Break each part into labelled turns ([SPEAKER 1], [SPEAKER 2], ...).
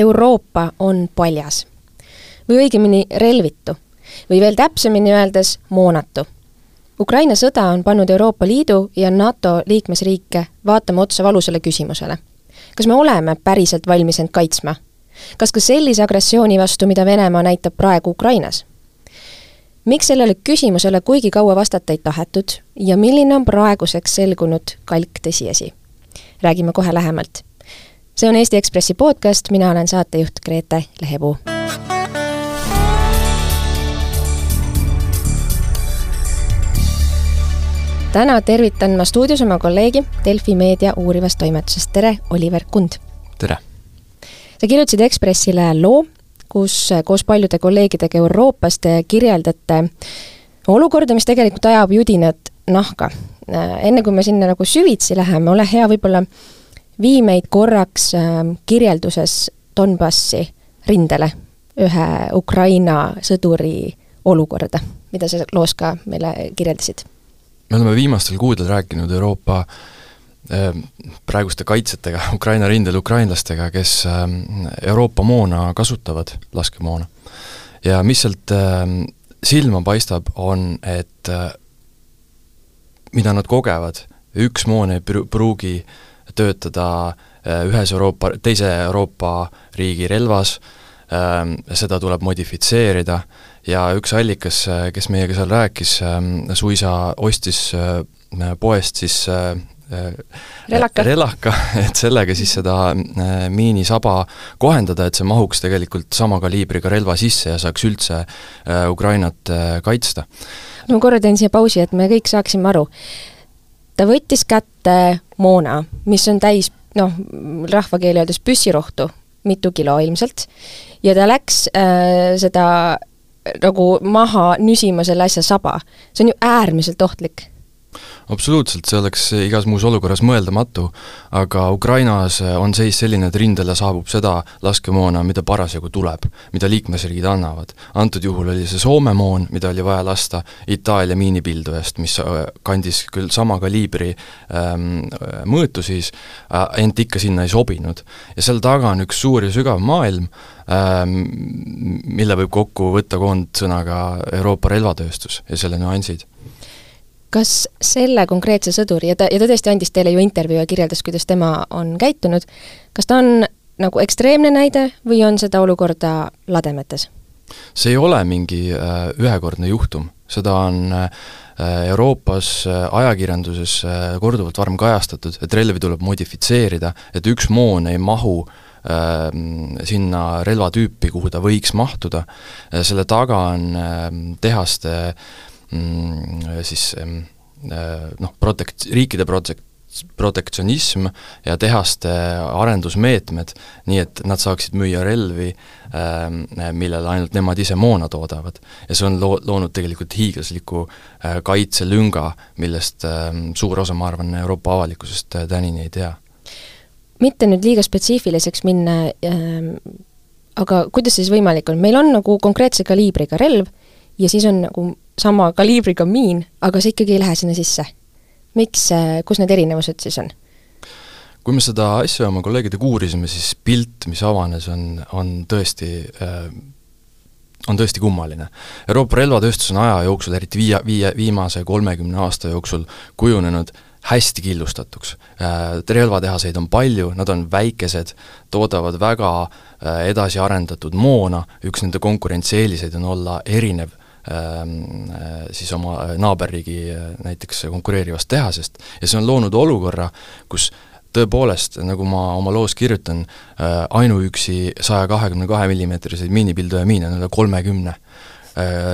[SPEAKER 1] Euroopa on paljas või õigemini relvitu või veel täpsemini öeldes moonatu. Ukraina sõda on pannud Euroopa Liidu ja NATO liikmesriike vaatama otsa valusale küsimusele. kas me oleme päriselt valmis end kaitsma? kas ka sellise agressiooni vastu, mida Venemaa näitab praegu Ukrainas? miks sellele küsimusele kuigi kaua vastata ei tahetud ja milline on praeguseks selgunud kalk tõsiasi? räägime kohe lähemalt. See on Eesti Ekspressi podcast, mina olen saatejuht Grete Lehepuu täna tervitan ma stuudios oma kolleegi Delfi meedia uurivast toimetusest, tere, Oliver Kund!
[SPEAKER 2] tere!
[SPEAKER 1] sa kirjutasid Ekspressile loo, kus koos paljude kolleegidega Euroopast kirjeldate olukorda, mis tegelikult ajab judinat nahka. enne kui me sinna nagu süvitsi läheme, ole hea, võib-olla vii meid korraks ähm, kirjelduses Donbassi rindele, ühe Ukraina sõduri olukorda, mida sa loos ka meile kirjeldasid
[SPEAKER 2] me oleme viimastel kuudel rääkinud Euroopa äh, praeguste kaitsjatega Ukraina rindel ukrainlastega, kes äh, Euroopa moona kasutavad, laskemoona. ja mis sealt äh, silma paistab, on, et mida nad kogevad, üks moon ei pruugi töötada ühes Euroopa, teise Euroopa riigi relvas, seda tuleb modifitseerida ja üks allikas, kes meiega seal rääkis, suisa ostis äh, poest siis äh,
[SPEAKER 1] äh, relaka,
[SPEAKER 2] relaka, et sellega siis seda miinisaba kohendada, et see mahuks tegelikult sama kaliibriga relva sisse ja saaks üldse Ukrainat kaitsta.
[SPEAKER 1] no ma korra teen siia pausi, et me kõik saaksime aru. ta võttis kätte moona, mis on täis noh, rahvakeeli öeldes püssirohtu, mitu kilo ilmselt, ja ta läks äh, seda nagu maha nüsima selle asja saba. see on ju äärmiselt ohtlik
[SPEAKER 2] absoluutselt, see oleks igas muus olukorras mõeldamatu, aga Ukrainas on seis selline, et rindele saabub seda laskemoona, mida parasjagu tuleb, mida liikmesriigid annavad. antud juhul oli see Soome moon, mida oli vaja lasta Itaalia miinipildujast, mis äh, kandis küll sama kaliibri ähm, mõõtu siis äh,, ent ikka sinna ei sobinud. ja seal taga on üks suur ja sügav maailm ähm,, mille võib kokku võtta koondsõnaga Euroopa relvatööstus ja selle nüansid
[SPEAKER 1] kas selle konkreetse sõduri, ja ta, ja ta tõesti andis teile ju intervjuu ja kirjeldas, kuidas tema on käitunud, kas ta on nagu ekstreemne näide või on seda olukorda lademetes?
[SPEAKER 2] see ei ole mingi äh, ühekordne juhtum, seda on äh, Euroopas äh, ajakirjanduses äh, korduvalt varem kajastatud, et relvi tuleb modifitseerida, et üks moon ei mahu äh, sinna relvatüüpi, kuhu ta võiks mahtuda, äh, selle taga on äh, tehaste äh, Mm, siis äh, noh, protek-, riikide protek-, protektsionism ja tehaste arendusmeetmed, nii et nad saaksid müüa relvi, ähm, millele ainult nemad ise moona toodavad. ja see on loo-, loonud tegelikult hiiglasliku äh, kaitselünga, millest ähm, suur osa, ma arvan, Euroopa avalikkusest äh, tänini ei tea.
[SPEAKER 1] mitte nüüd liiga spetsiifiliseks minna ähm,, aga kuidas siis võimalik on, meil on nagu konkreetse kaliibriga relv ja siis on nagu sama kaliibriga miin, aga see ikkagi ei lähe sinna sisse. miks, kus need erinevused siis on?
[SPEAKER 2] kui me seda asja oma kolleegidega uurisime, siis pilt, mis avanes, on, on tõesti äh, on tõesti kummaline. Euroopa relvatööstus on aja jooksul, eriti viie, viie, viimase kolmekümne aasta jooksul kujunenud hästi killustatuks. Äh, relvatehaseid on palju, nad on väikesed, toodavad väga äh, edasiarendatud moona, üks nende konkurentsieeliseid on olla erinev äh, siis oma naaberriigi äh, näiteks konkureerivast tehasest ja see on loonud olukorra, kus tõepoolest, nagu ma oma loos kirjutan, äh, ainuüksi saja kahekümne kahe millimeetriseid miinipilduja miine on üle kolmekümne.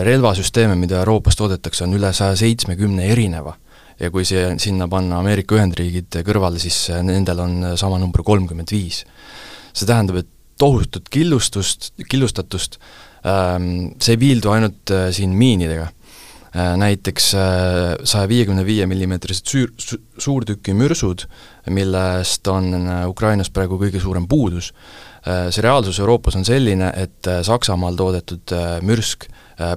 [SPEAKER 2] relvasüsteeme, mida Euroopas toodetakse, on üle saja seitsmekümne erineva ja kui see, sinna panna Ameerika Ühendriigid kõrvale, siis nendel on sama number kolmkümmend viis. see tähendab, et tohutut killustust, killustatust äh, see ei piildu ainult äh, siin miinidega. Äh, näiteks äh, saja viiekümne viie millimeetrised süür, su-, suurtükimürsud, millest on Ukrainas praegu kõige suurem puudus, see reaalsus Euroopas on selline, et Saksamaal toodetud mürsk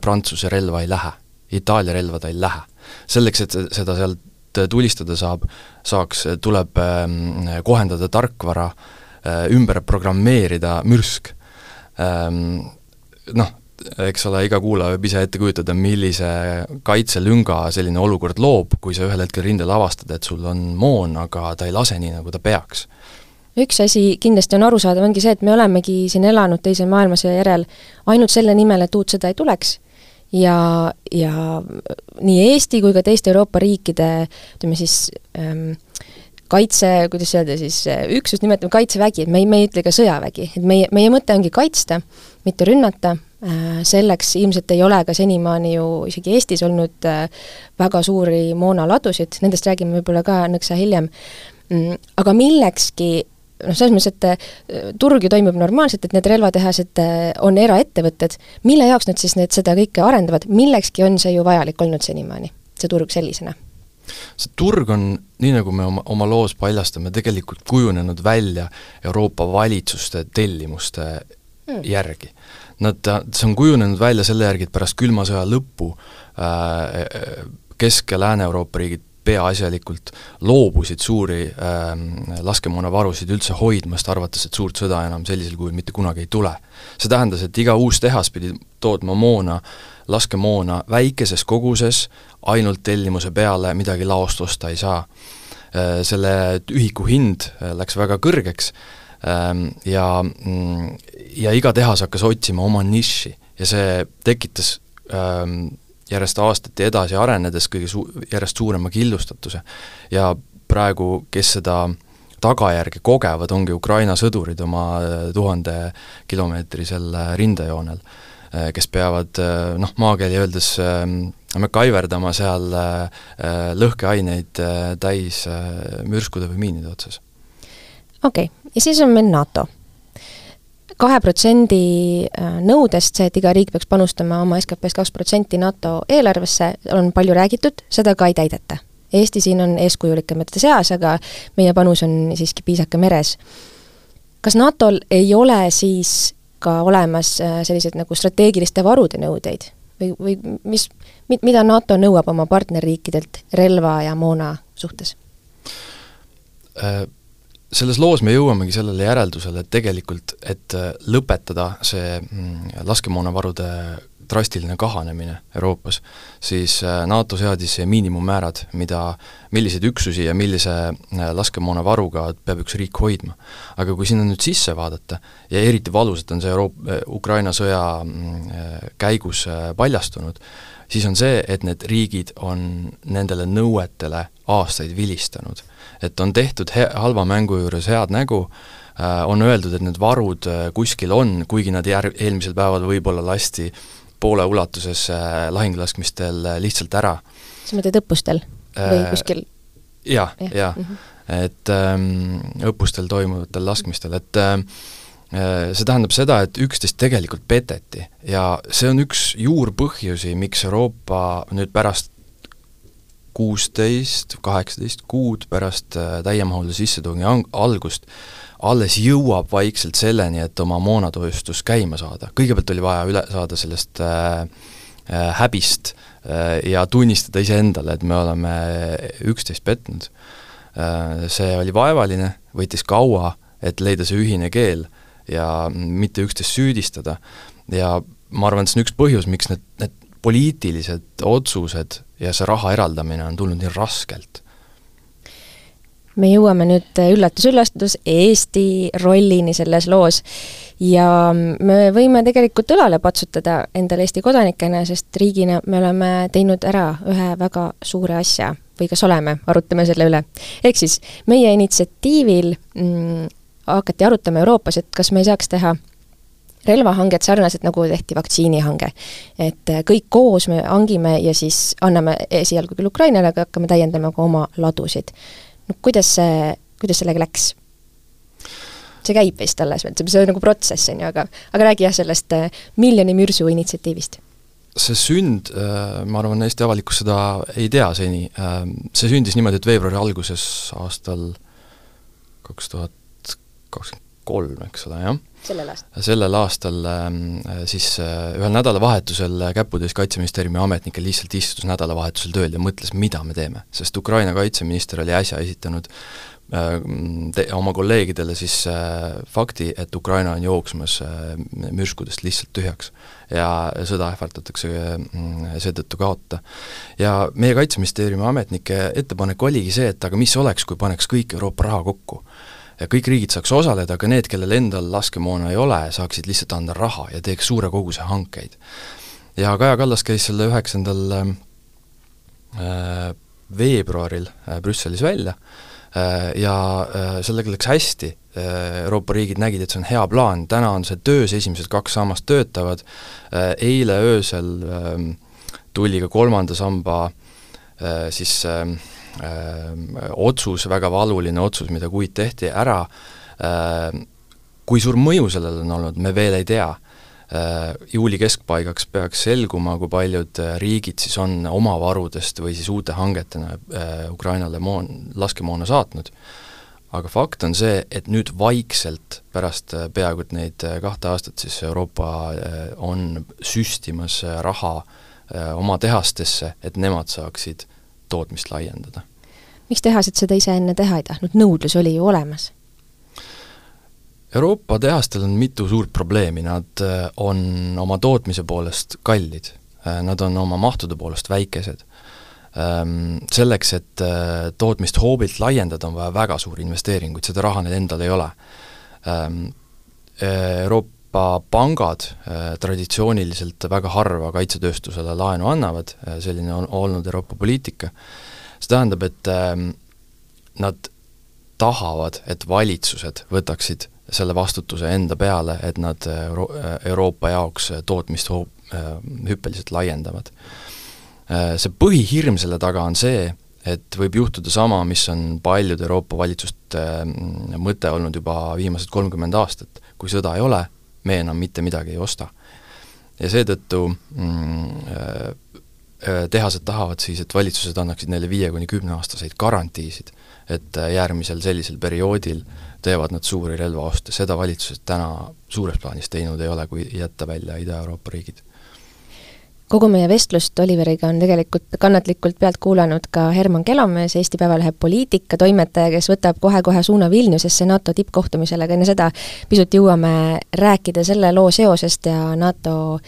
[SPEAKER 2] Prantsuse relva ei lähe, Itaalia relva ta ei lähe. selleks, et seda sealt tulistada saab, saaks, tuleb ähm, kohendada tarkvara ümber programmeerida mürsk. Noh, eks ole, iga kuulaja võib ise ette kujutada, millise kaitselünga selline olukord loob, kui sa ühel hetkel rindel avastad, et sul on moon, aga ta ei lase nii, nagu ta peaks.
[SPEAKER 1] üks asi kindlasti on arusaadav, ongi see, et me olemegi siin elanud Teise maailmasõja järel ainult selle nimel, et uut sõda ei tuleks ja, ja nii Eesti kui ka teiste Euroopa riikide ütleme siis ähm, kaitse, kuidas öelda siis, üksust nimetame Kaitsevägi, et me ei, me ei ütle ka sõjavägi, et meie, meie mõte ongi kaitsta, mitte rünnata, äh, selleks ilmselt ei ole ka senimaani ju isegi Eestis olnud äh, väga suuri moonaladusid, nendest räägime võib-olla ka nõksa hiljem, mm, aga millekski noh, selles mõttes, et äh, turg ju toimub normaalselt, et need relvatehased on eraettevõtted, mille jaoks nad siis need, seda kõike arendavad, millekski on see ju vajalik olnud senimaani, see turg sellisena?
[SPEAKER 2] see turg on, nii nagu me oma, oma loos paljastame, tegelikult kujunenud välja Euroopa valitsuste tellimuste mm. järgi. Nad, see on kujunenud välja selle järgi, et pärast külma sõja lõppu äh, Kesk- ja Lääne-Euroopa riigid peaasjalikult loobusid suuri äh, laskemoonavarusid üldse hoidmast, arvates, et suurt sõda enam sellisel kujul mitte kunagi ei tule. see tähendas, et iga uus tehas pidi tootma moona, laskemoona väikeses koguses, ainult tellimuse peale, midagi laost osta ei saa. Äh, selle ühiku hind äh, läks väga kõrgeks ähm, ja, mm, ja iga tehas hakkas otsima oma nišši ja see tekitas ähm, järjest aastati edasi arenedes kõige su-, järjest suurema killustatuse. ja praegu, kes seda tagajärge kogevad, ongi Ukraina sõdurid oma äh, tuhande kilomeetrisel äh, rindejoonel, äh, kes peavad noh, maakeeli öeldes kaiverdama seal lõhkeaineid täis mürskude või miinide otsas.
[SPEAKER 1] okei okay., ja siis on meil NATO kahe protsendi äh, nõudest, see, et iga riik peaks panustama oma SKP-st kaks protsenti NATO eelarvesse, on palju räägitud, seda ka ei täideta. Eesti siin on eeskujulikemate seas, aga meie panus on siiski piisake meres. kas NATO-l ei ole siis ka olemas äh, selliseid nagu strateegiliste varude nõudeid või, või mis, mida NATO nõuab oma partnerriikidelt relva ja moona suhtes
[SPEAKER 2] äh,? Selles loos me jõuamegi sellele järeldusele, et tegelikult, et äh, lõpetada see mm, laskemoonavarude drastiline kahanemine Euroopas, siis äh, NATO seadis miinimummäärad, mida, milliseid üksusi ja millise äh, laskemoonavaruga peab üks riik hoidma. aga kui sinna nüüd sisse vaadata, ja eriti valusalt on see Euroop-, Ukraina sõja mm, käigus paljastunud, siis on see, et need riigid on nendele nõuetele aastaid vilistanud. et on tehtud he-, halva mängu juures head nägu, äh, on öeldud, et need varud äh, kuskil on, kuigi nad jär-, eelmisel päeval võib-olla lasti poole ulatuses äh, lahinglaskmistel lihtsalt ära.
[SPEAKER 1] sa mõtled õppustel või kuskil?
[SPEAKER 2] jah, jah ja. mm, -hmm. et ähm, õppustel toimuvatel laskmistel, et äh, Äh, see tähendab seda, et üksteist tegelikult peteti ja see on üks juurpõhjusi, miks Euroopa nüüd pärast kuusteist, kaheksateist kuud pärast äh, täiemahulise sissetungi algust alles jõuab vaikselt selleni, et oma moonatoistus käima saada. kõigepealt oli vaja üle saada sellest äh, äh, häbist äh, ja tunnistada iseendale, et me oleme üksteist petnud äh,. See oli vaevaline, võttis kaua, et leida see ühine keel ja mitte üksteist süüdistada. ja ma arvan, et see on üks põhjus, miks need, need poliitilised otsused ja see raha eraldamine on tulnud nii raskelt.
[SPEAKER 1] Me jõuame nüüd üllatus-üllatus Eesti rollini selles loos ja me võime tegelikult õlale patsutada endale Eesti kodanikena, sest riigina me oleme teinud ära ühe väga suure asja või kas oleme, arutame selle üle. ehk siis meie initsiatiivil mm, hakati arutama Euroopas, et kas me ei saaks teha relvahanget sarnaselt, nagu tehti vaktsiinihange. et äh, kõik koos me hangime ja siis anname esialgu küll Ukrainale, aga hakkame täiendama ka oma ladusid. Kuidas see, kuidas sellega läks? see käib vist alles veel, see on nagu protsess, on ju, aga aga räägi jah, sellest äh, miljoni mürsu initsiatiivist
[SPEAKER 2] see sünd, äh, ma arvan, Eesti avalikkus seda ei tea seni, see sündis niimoodi, et veebruari alguses aastal kaks tuhat kakskümmend kolm, eks ole, jah.
[SPEAKER 1] sellel aastal?
[SPEAKER 2] sellel aastal ähm, siis äh, ühel nädalavahetusel käputäis Kaitseministeeriumi ametnikel lihtsalt istus nädalavahetusel tööl ja mõtles, mida me teeme. sest Ukraina kaitseminister oli äsja esitanud te-, oma kolleegidele siis fakti, et Ukraina on jooksmas mürskudest lihtsalt tühjaks ja sõda ähvardatakse mm, seetõttu kaota. ja meie Kaitseministeeriumi ametnike ettepanek oligi see, et aga mis oleks, kui paneks kõik Euroopa raha kokku kõik riigid saaks osaleda, aga need, kellel endal laskemoona ei ole, saaksid lihtsalt anda raha ja teeks suure koguse hankeid. ja Kaja Kallas käis selle üheksandal äh, veebruaril äh, Brüsselis välja äh, ja sellega läks hästi, Euroopa riigid nägid, et see on hea plaan, täna on see töös, esimesed kaks sammast töötavad, eile öösel ähm, tuli ka kolmanda samba siis äh, otsus, väga valuline otsus, mida kuid tehti ära äh,, kui suur mõju sellel on olnud, me veel ei tea äh,. Juuli keskpaigaks peaks selguma, kui paljud äh, riigid siis on oma varudest või siis uute hangetena äh, Ukrainale moon, laskemoona saatnud, aga fakt on see, et nüüd vaikselt pärast äh, peaaegu et neid äh, kahte aastat siis Euroopa on süstimas raha oma tehastesse, et nemad saaksid tootmist laiendada
[SPEAKER 1] miks tehased seda ise enne teha ei tahtnud, nõudlus oli ju olemas?
[SPEAKER 2] Euroopa tehastel on mitu suurt probleemi, nad äh, on oma tootmise poolest kallid, äh, nad on oma mahtude poolest väikesed. Ähm, selleks, et äh, tootmist hoobilt laiendada, on vaja väga suuri investeeringuid, seda raha neil endal ei ole. Ähm, Euroopa pangad traditsiooniliselt väga harva kaitsetööstusele laenu annavad, selline on olnud Euroopa poliitika see tähendab, et äh, nad tahavad, et valitsused võtaksid selle vastutuse enda peale, et nad Euro-, Euroopa jaoks tootmist ho-, äh, hüppeliselt laiendavad. Äh, see põhihirm selle taga on see, et võib juhtuda sama, mis on paljude Euroopa valitsuste äh, mõte olnud juba viimased kolmkümmend aastat, kui sõda ei ole, me enam mitte midagi ei osta. ja seetõttu mm, Äh, tehased tahavad siis, et valitsused annaksid neile viie kuni kümneaastaseid garantiisid, et äh, järgmisel sellisel perioodil teevad nad suuri relvaoste, seda valitsused täna suures plaanis teinud ei ole, kui jätta välja Ida-Euroopa riigid.
[SPEAKER 1] Kogu meie vestlust Oliveriga on tegelikult kannatlikult pealt kuulanud ka Herman Kelomees, Eesti Päevalehe poliitikatoimetaja, kes võtab kohe-kohe suuna Vilniusesse NATO tippkohtumisele, aga enne seda pisut jõuame rääkida selle loo seosest ja NATO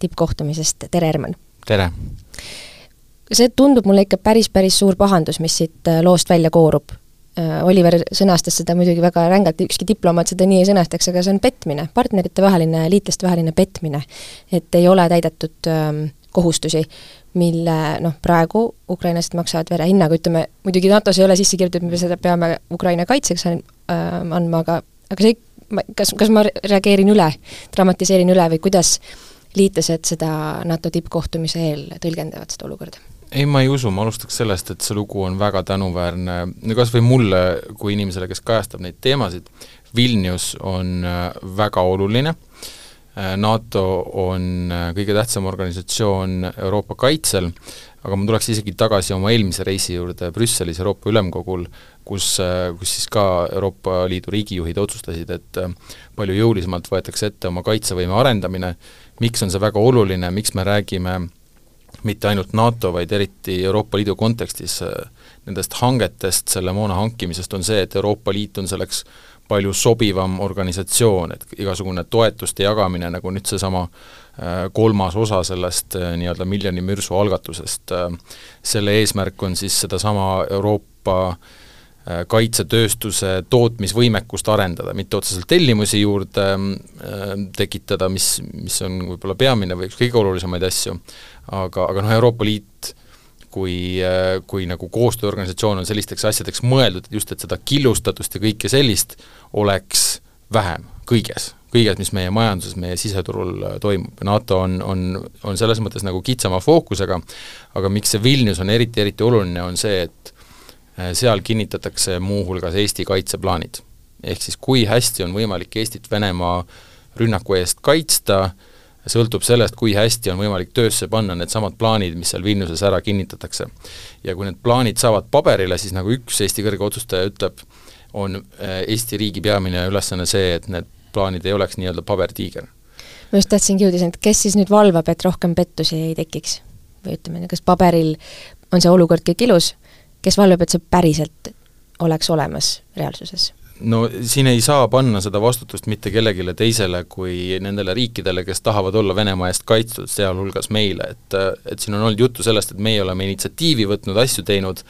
[SPEAKER 1] tippkohtumisest, tere Herman!
[SPEAKER 3] tere!
[SPEAKER 1] see tundub mulle ikka päris, päris suur pahandus, mis siit loost välja koorub. Äh, Oliver sõnastas seda muidugi väga rängalt, ükski diplomaat seda nii ei sõnastaks, aga see on petmine, partneritevaheline, liitlastevaheline petmine. et ei ole täidetud ähm, kohustusi, mille noh, praegu ukrainlased maksavad verehinnaga, ütleme, muidugi NATO-s ei ole sisse kirjutatud, me seda peame Ukraina kaitseks äh, andma, aga aga see, kas, kas ma reageerin üle, dramatiseerin üle või kuidas liitlased seda NATO tippkohtumise eel tõlgendavad, seda olukorda?
[SPEAKER 3] Ei, ma ei usu, ma alustaks sellest, et see lugu on väga tänuväärne, no kas või mulle kui inimesele, kes kajastab neid teemasid, Vilnius on äh, väga oluline, äh, NATO on äh, kõige tähtsam organisatsioon Euroopa kaitsel, aga ma tuleks isegi tagasi oma eelmise reisi juurde Brüsselis Euroopa Ülemkogul, kus, kus siis ka Euroopa Liidu riigijuhid otsustasid, et palju jõulisemalt võetakse ette oma kaitsevõime arendamine, miks on see väga oluline, miks me räägime mitte ainult NATO, vaid eriti Euroopa Liidu kontekstis äh, nendest hangetest, selle moona hankimisest, on see, et Euroopa Liit on selleks palju sobivam organisatsioon, et igasugune toetuste jagamine, nagu nüüd seesama äh, kolmas osa sellest äh, nii-öelda miljoni mürsu algatusest, selle eesmärk on siis sedasama Euroopa Äh, kaitsetööstuse tootmisvõimekust arendada, mitte otseselt tellimusi juurde äh, tekitada, mis, mis on võib-olla peamine või üks kõige olulisemaid asju, aga, aga noh, Euroopa Liit kui, äh, kui nagu koostööorganisatsioon on sellisteks asjadeks mõeldud, just et seda killustatust ja kõike sellist oleks vähem kõiges, kõiges, mis meie majanduses, meie siseturul toimub. NATO on, on, on selles mõttes nagu kitsama fookusega, aga miks see Vilnius on eriti, eriti oluline, on see, et Äh, seal kinnitatakse muuhulgas Eesti kaitseplaanid. ehk siis kui hästi on võimalik Eestit Venemaa rünnaku eest kaitsta, sõltub sellest, kui hästi on võimalik töösse panna needsamad plaanid, mis seal Vilniuses ära kinnitatakse. ja kui need plaanid saavad paberile, siis nagu üks Eesti kõrge otsustaja ütleb, on äh, Eesti riigi peamine ülesanne see, et need plaanid ei oleks nii-öelda pabertiiger.
[SPEAKER 1] ma just tahtsingi jõuda sinna, et kes siis nüüd valvab, et rohkem pettusi ei tekiks? või ütleme, kas paberil on see olukord kõik ilus kes valvab, et see päriselt oleks olemas reaalsuses?
[SPEAKER 3] no siin ei saa panna seda vastutust mitte kellelegi teisele kui nendele riikidele, kes tahavad olla Venemaa eest kaitstud, sealhulgas meile, et et siin on olnud juttu sellest, et meie oleme initsiatiivi võtnud, asju teinud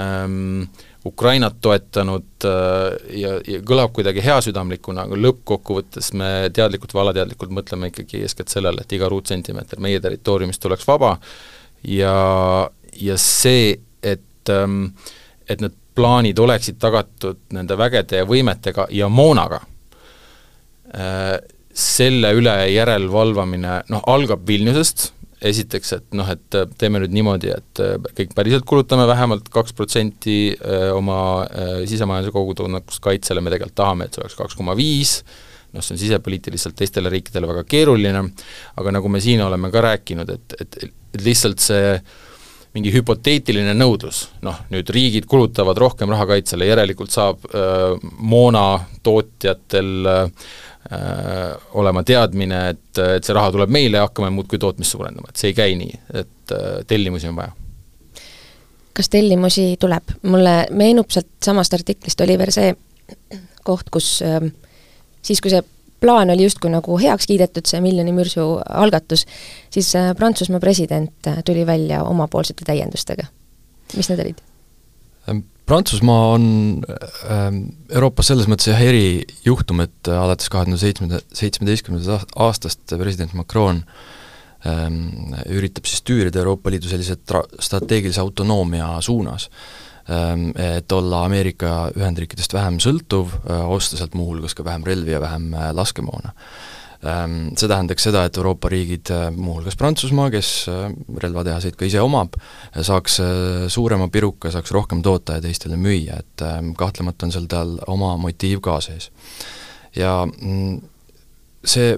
[SPEAKER 3] ähm,, Ukrainat toetanud äh, ja, ja kõlab kuidagi heasüdamlikuna, aga lõppkokkuvõttes me teadlikult või alateadlikult mõtleme ikkagi eeskätt sellele, et iga ruutsentimeeter meie territooriumist oleks vaba ja, ja see, et ähm, et need plaanid oleksid tagatud nende vägede ja võimetega ja moonaga, äh, selle üle järelevalvamine noh, algab Vilniusest, esiteks, et noh, et teeme nüüd niimoodi, et äh, kõik päriselt kulutame vähemalt kaks protsenti äh, oma sisemajanduse kogutoodangust kaitsele, me tegelikult tahame, et see oleks kaks koma viis, noh, see on sisepoliitiliselt teistele riikidele väga keeruline, aga nagu me siin oleme ka rääkinud, et, et, et lihtsalt see mingi hüpoteetiline nõudlus, noh nüüd riigid kulutavad rohkem raha kaitsele, järelikult saab äh, moonatootjatel äh, olema teadmine, et, et see raha tuleb meile ja hakkame muudkui tootmist suurendama, et see ei käi nii, et äh, tellimusi on vaja.
[SPEAKER 1] kas tellimusi tuleb? mulle meenub sealt samast artiklist oli veel see koht, kus äh, siis, kui see plaan oli justkui nagu heaks kiidetud, see miljoni mürsu algatus, siis äh, Prantsusmaa president äh, tuli välja omapoolsete täiendustega. mis need olid?
[SPEAKER 2] Ähm, Prantsusmaa on ähm, Euroopas selles mõttes jah, erijuhtum, et äh, alates kahe tuhande seitsmenda, seitsmeteistkümnendast aastast president Macron ähm, üritab siis tüürida Euroopa Liidu sellise tra-, strateegilise autonoomia suunas et olla Ameerika Ühendriikidest vähem sõltuv, osta sealt muuhulgas ka vähem relvi ja vähem äh, laskemoona. Ähm, see tähendaks seda, et Euroopa riigid, muuhulgas Prantsusmaa, kes relvatehaseid ka ise omab, saaks suurema piruka, saaks rohkem toota ja teistele müüa, et ähm, kahtlemata on seal tal oma motiiv ka sees. ja mm, see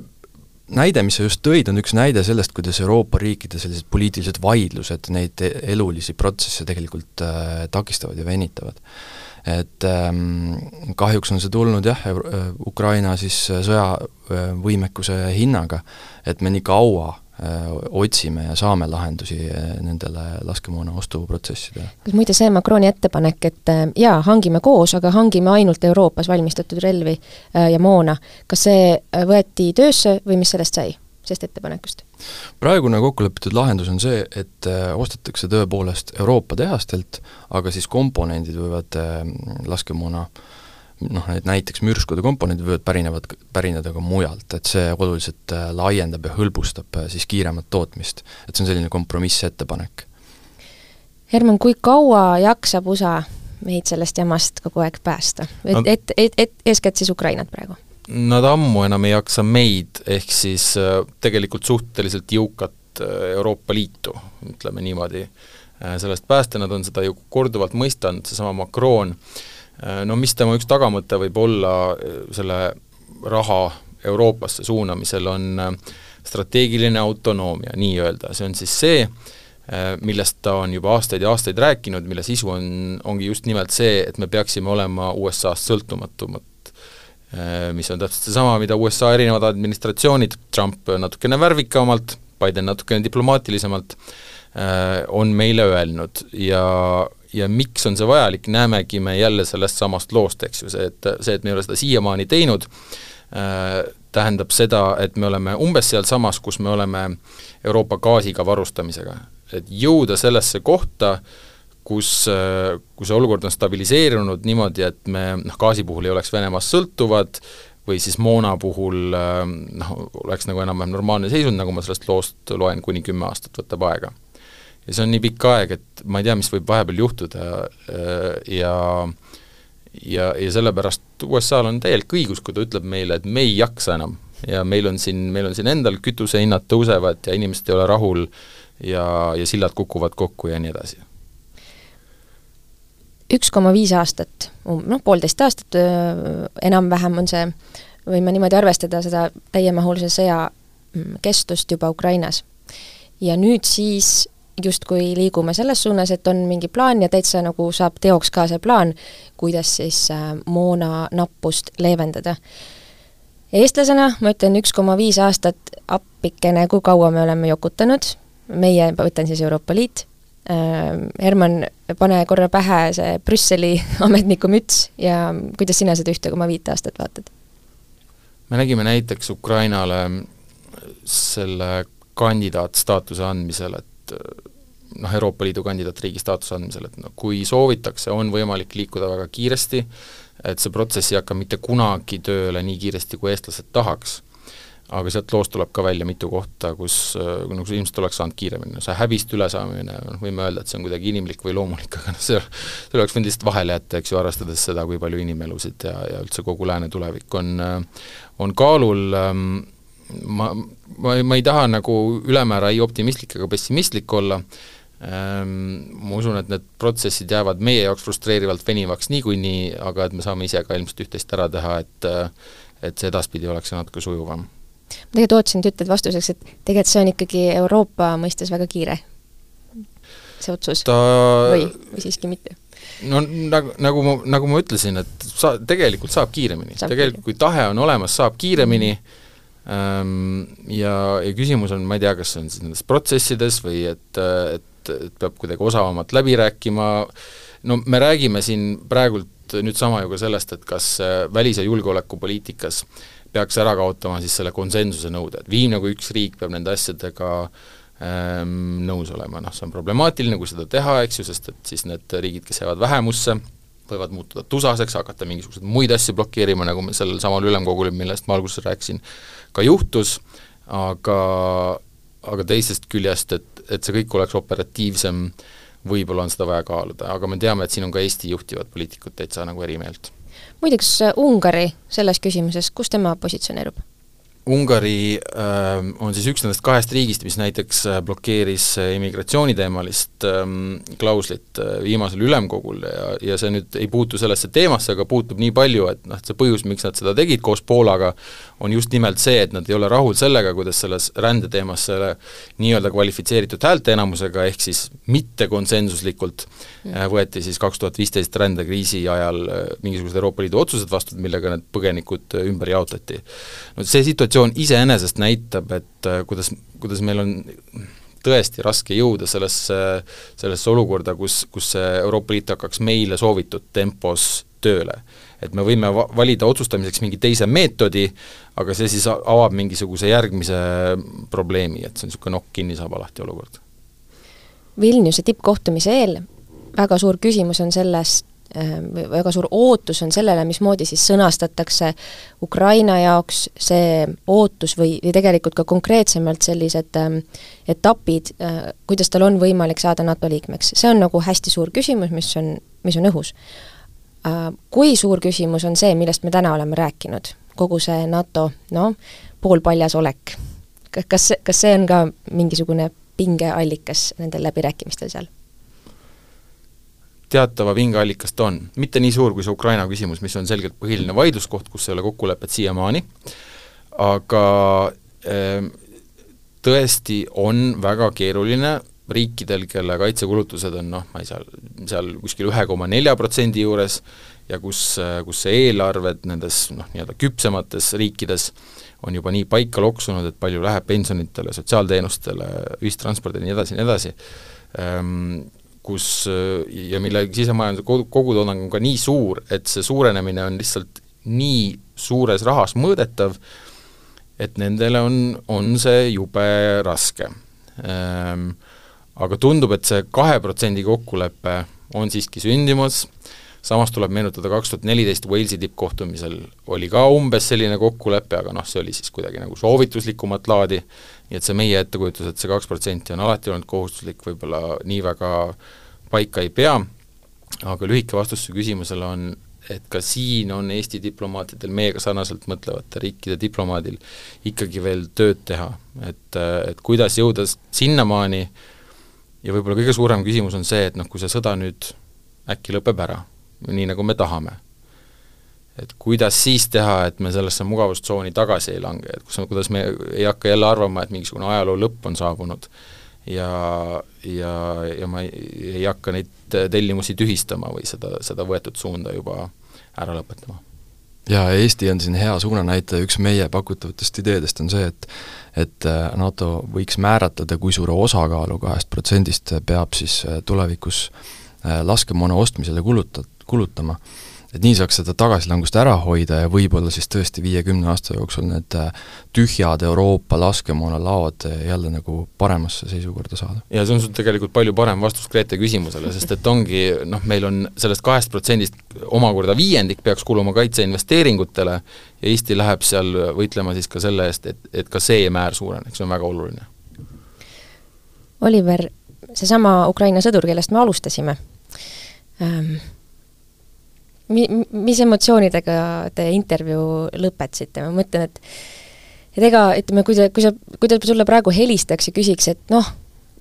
[SPEAKER 2] näide, mis sa just tõid, on üks näide sellest, kuidas Euroopa riikide sellised poliitilised vaidlused neid e-, elulisi protsesse tegelikult äh, takistavad ja venitavad. et ähm, kahjuks on see tulnud jah, äh, Ukraina siis sõjavõimekuse hinnaga, et me nii kaua Äh, otsime ja saame lahendusi äh, nendele laskemoona ostuprotsessidele.
[SPEAKER 1] kas muide see Macroni ettepanek, et äh, jaa, hangime koos, aga hangime ainult Euroopas valmistatud relvi ja moona, kas see võeti töösse või mis sellest sai, sellest ettepanekust?
[SPEAKER 2] praegune kokkulepitud lahendus on see, et ostetakse tõepoolest Euroopa tehastelt, aga siis komponendid võivad laskemoona äh, noh, need näiteks mürskude komponendid võivad pärinevad, pärineda ka mujalt, et see oluliselt äh, laiendab ja hõlbustab äh, siis kiiremat tootmist. et see on selline kompromissettepanek.
[SPEAKER 1] Herman, kui kaua jaksab USA meid sellest jamast kogu aeg päästa? et et, et, et eeskätt siis Ukrainat praegu?
[SPEAKER 3] Nad ammu enam ei jaksa meid, ehk siis äh, tegelikult suhteliselt jõukat Euroopa Liitu, ütleme niimoodi, sellest päästa, nad on seda ju korduvalt mõistanud, seesama Macron no mis tema üks tagamõte võib olla äh, selle raha Euroopasse suunamisel, on äh, strateegiline autonoomia nii-öelda, see on siis see, millest ta on juba aastaid ja aastaid rääkinud, mille sisu on, ongi just nimelt see, et me peaksime olema USA-st sõltumatumad. Mis on täpselt seesama, mida USA erinevad administratsioonid, Trump natukene värvikamalt, Biden natukene diplomaatilisemalt, on meile öelnud ja ja miks on see vajalik, näemegi me jälle sellest samast loost, eks ju, see, et see, et me ei ole seda siiamaani teinud äh,, tähendab seda, et me oleme umbes sealsamas, kus me oleme Euroopa gaasiga varustamisega. et jõuda sellesse kohta, kus, äh, kus see olukord on stabiliseerunud niimoodi, et me noh, gaasi puhul ei oleks Venemaast sõltuvad, või siis moona puhul äh, noh, oleks nagu enam-vähem normaalne seisund, nagu ma sellest loost loen, kuni kümme aastat võtab aega ja see on nii pikk aeg, et ma ei tea, mis võib vahepeal juhtuda äh, ja ja, ja sellepärast USA-l on täielik õigus, kui ta ütleb meile, et me ei jaksa enam ja meil on siin, meil on siin endal kütusehinnad tõusevad ja inimesed ei ole rahul ja, ja sillad kukuvad kokku ja nii edasi.
[SPEAKER 1] üks koma viis aastat, um-, noh, poolteist aastat enam-vähem on see, võime niimoodi arvestada seda täiemahulise sõja mm, kestust juba Ukrainas. ja nüüd siis justkui liigume selles suunas, et on mingi plaan ja täitsa nagu saab teoks ka see plaan, kuidas siis äh, moona nappust leevendada. eestlasena ma ütlen üks koma viis aastat appikene, kui kaua me oleme jokutanud, meie, ma võtan siis Euroopa Liit, Herman, pane korra pähe see Brüsseli ametniku müts ja kuidas sina seda ühte koma viite aastat vaatad?
[SPEAKER 3] me nägime näiteks Ukrainale selle kandidaatstaatuse andmisel, et noh, Euroopa Liidu kandidaatriigi staatuse andmisel, et noh, kui soovitakse, on võimalik liikuda väga kiiresti, et see protsess ei hakka mitte kunagi tööle nii kiiresti, kui eestlased tahaks. Aga sealt loost tuleb ka välja mitu kohta, kus nagu see ilmselt oleks saanud kiiremini, no see häbist ülesaamine, noh võime öelda, et see on kuidagi inimlik või loomulik, aga noh, see, see oleks võinud lihtsalt vahele jätta, eks ju, arvestades seda, kui palju inimelusid ja, ja üldse kogu lääne tulevik on, on kaalul, ma, ma, ma ei taha nagu ülemäära ei optimistlik ega pessimistlik olla, ma usun, et need protsessid jäävad meie jaoks frustreerivalt venivaks niikuinii, aga et me saame ise ka ilmselt üht-teist ära teha, et et see edaspidi oleks natuke sujuvam.
[SPEAKER 1] Ma tegelikult ootasin, et ütled vastuseks, et tegelikult see on ikkagi Euroopa mõistes väga kiire, see otsus.
[SPEAKER 3] Ta
[SPEAKER 1] või, või siiski mitte?
[SPEAKER 3] no nagu, nagu ma, nagu ma ütlesin, et sa, tegelikult saab kiiremini, tegelikult kui tahe on olemas, saab kiiremini. Ähm, ja, ja küsimus on, ma ei tea, kas see on siis nendes protsessides või et, et, et peab kuidagi osavamalt läbi rääkima, no me räägime siin praegult nüüd sama ju ka sellest, et kas välis- ja julgeolekupoliitikas peaks ära kaotama siis selle konsensuse nõude, et viimne kui üks riik peab nende asjadega ähm, nõus olema, noh see on problemaatiline, kui seda teha, eks ju, sest et siis need riigid, kes jäävad vähemusse, võivad muutuda tusaseks, hakata mingisuguseid muid asju blokeerima, nagu me sellel samal ülemkogul, millest ma alguses rääkisin, ka juhtus, aga aga teisest küljest, et, et see kõik oleks operatiivsem, võib-olla on seda vaja kaaluda, aga me teame, et siin on ka Eesti juhtivad poliitikud täitsa nagu eri meelt
[SPEAKER 1] muideks Ungari selles küsimuses, kus tema positsioneerub?
[SPEAKER 3] Ungari äh, on siis üks nendest kahest riigist, mis näiteks äh, blokeeris äh, immigratsiooniteemalist ähm, klauslit äh, viimasel ülemkogul ja, ja see nüüd ei puutu sellesse teemasse, aga puutub nii palju, et noh, et see põhjus, miks nad seda tegid koos Poolaga, on just nimelt see, et nad ei ole rahul sellega, kuidas selles rändeteemas selle nii-öelda kvalifitseeritud häälteenamusega, ehk siis mittekonsensuslikult mm. võeti siis kaks tuhat viisteist rändekriisi ajal mingisugused Euroopa Liidu otsused vastu, millega need põgenikud ümber jaotati. no see situatsioon situatsioon iseenesest näitab, et äh, kuidas, kuidas meil on tõesti raske jõuda sellesse, sellesse olukorda, kus, kus see Euroopa Liit hakkaks meile soovitud tempos tööle. et me võime va-, valida otsustamiseks mingi teise meetodi, aga see siis avab mingisuguse järgmise probleemi, et see on niisugune nokk kinni saab alati olukord.
[SPEAKER 1] Vilniuse tippkohtumise eel väga suur küsimus on sellest, Ehm, väga suur ootus on sellele, mismoodi siis sõnastatakse Ukraina jaoks see ootus või, või tegelikult ka konkreetsemalt sellised äh, etapid äh,, kuidas tal on võimalik saada NATO liikmeks. see on nagu hästi suur küsimus, mis on, mis on õhus. Kui suur küsimus on see, millest me täna oleme rääkinud, kogu see NATO noh, poolpaljas olek, kas, kas see on ka mingisugune pingeallikas nendel läbirääkimistel seal?
[SPEAKER 3] Teatava vingeallikas ta on. mitte nii suur kui see Ukraina küsimus, mis on selgelt põhiline vaidluskoht, kus ei ole kokkulepet siiamaani, aga äh, tõesti on väga keeruline riikidel, kelle kaitsekulutused on noh, ma ei saa, seal kuskil ühe koma nelja protsendi juures ja kus, kus see eelarved nendes noh, nii-öelda küpsemates riikides on juba nii paika loksunud, et palju läheb pensionitele, sotsiaalteenustele, ühistranspordile ja nii edasi nii edasi, ehm, kus ja mille sisemajanduse kogu, kogutoodang on ka nii suur, et see suurenemine on lihtsalt nii suures rahas mõõdetav, et nendele on, on see jube raske ehm,. Aga tundub, et see kahe protsendi kokkulepe on siiski sündimas, samas tuleb meenutada, kaks tuhat neliteist Walesi tippkohtumisel oli ka umbes selline kokkulepe, aga noh, see oli siis kuidagi nagu soovituslikumat laadi, nii et see meie ettekujutus, et see kaks protsenti on alati olnud kohustuslik, võib-olla nii väga paika ei pea, aga lühike vastus su küsimusele on, et ka siin on Eesti diplomaatidel, meiega sarnaselt mõtlevate riikide diplomaadil ikkagi veel tööd teha, et, et kuidas jõuda sinnamaani. Ja võib-olla kõige suurem küsimus on see, et noh, kui see sõda nüüd äkki lõpeb ära, nii nagu me tahame. Et kuidas siis teha, et me sellesse mugavustsooni tagasi ei lange, et kus, kuidas me ei hakka jälle arvama, et mingisugune ajaloo lõpp on saabunud. Ja, ja, ja ma ei, ei hakka neid tellimusi tühistama või seda, seda võetud suunda juba ära lõpetama.
[SPEAKER 2] Ja Eesti on siin hea suunanäitaja, üks meie pakutavatest ideedest on see, et et äh, NATO võiks määratleda, kui suure osakaalu kahest protsendist peab siis äh, tulevikus äh, laskemoona ostmisele kuluta-, kulutama et nii saaks seda tagasilangust ära hoida ja võib-olla siis tõesti viiekümne aasta jooksul need äh, tühjad Euroopa laskemoonalaod jälle nagu paremasse seisukorda saada.
[SPEAKER 3] ja see on sul tegelikult palju parem vastus Grete küsimusele, sest et ongi noh, meil on sellest kahest protsendist omakorda viiendik peaks kuluma kaitseinvesteeringutele ja Eesti läheb seal võitlema siis ka selle eest, et, et ka see määr suureneks, see on väga oluline.
[SPEAKER 1] Oliver, seesama Ukraina sõdur, kellest me alustasime ähm,, mi-, mis emotsioonidega te intervjuu lõpetasite, ma mõtlen, et et ega ütleme, kui ta, kui sa, kui ta sulle praegu helistaks ja küsiks, et noh,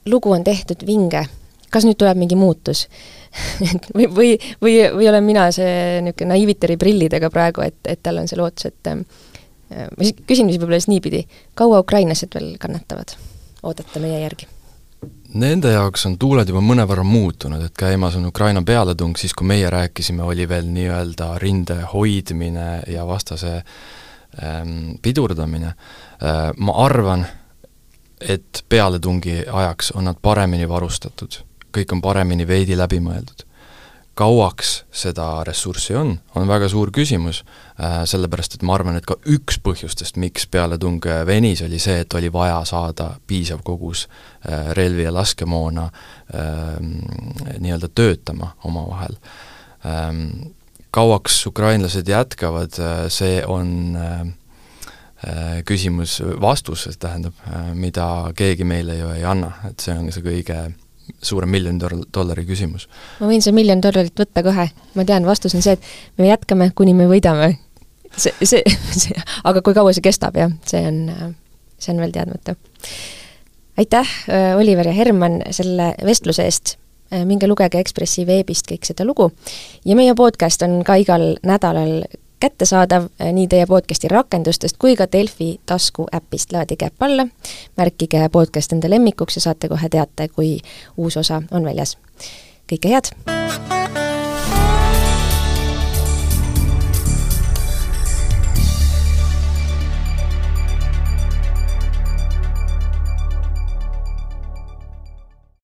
[SPEAKER 1] lugu on tehtud vinge, kas nüüd tuleb mingi muutus? Või, või, või, või olen mina see niisugune naiiviteri prillidega praegu, et, et tal on see lootus, et äh, ma küsin siis võib-olla siis niipidi, kaua ukrainlased veel kannatavad? ootate meie järgi
[SPEAKER 2] Nende jaoks on tuuled juba mõnevõrra muutunud, et käimas on Ukraina pealetung, siis kui meie rääkisime, oli veel nii-öelda rinde hoidmine ja vastase ähm, pidurdamine äh,. Ma arvan, et pealetungi ajaks on nad paremini varustatud, kõik on paremini veidi läbi mõeldud kauaks seda ressurssi on, on väga suur küsimus, äh, sellepärast et ma arvan, et ka üks põhjustest, miks pealetung venis, oli see, et oli vaja saada piisav kogus äh, relvi ja laskemoona ähm, nii-öelda töötama omavahel. Ähm, kauaks ukrainlased jätkavad, äh, see on küsimus, vastus, tähendab, mida keegi meile ju ei anna, et see on see kõige suurem miljoni dollari küsimus.
[SPEAKER 1] ma võin see miljon dollarit võtta kohe, ma tean, vastus on see, et me jätkame, kuni me võidame. see, see, see, aga kui kaua see kestab, jah, see on, see on veel teadmata. aitäh, äh, Oliver ja Herman, selle vestluse eest minge lugege Ekspressi veebist kõik seda lugu ja meie podcast on ka igal nädalal kättesaadav äh, nii teie podcasti rakendustest kui ka Delfi taskuäpist, laadige äpp alla, märkige podcast enda lemmikuks ja saate kohe teate, kui uus osa on väljas. kõike head!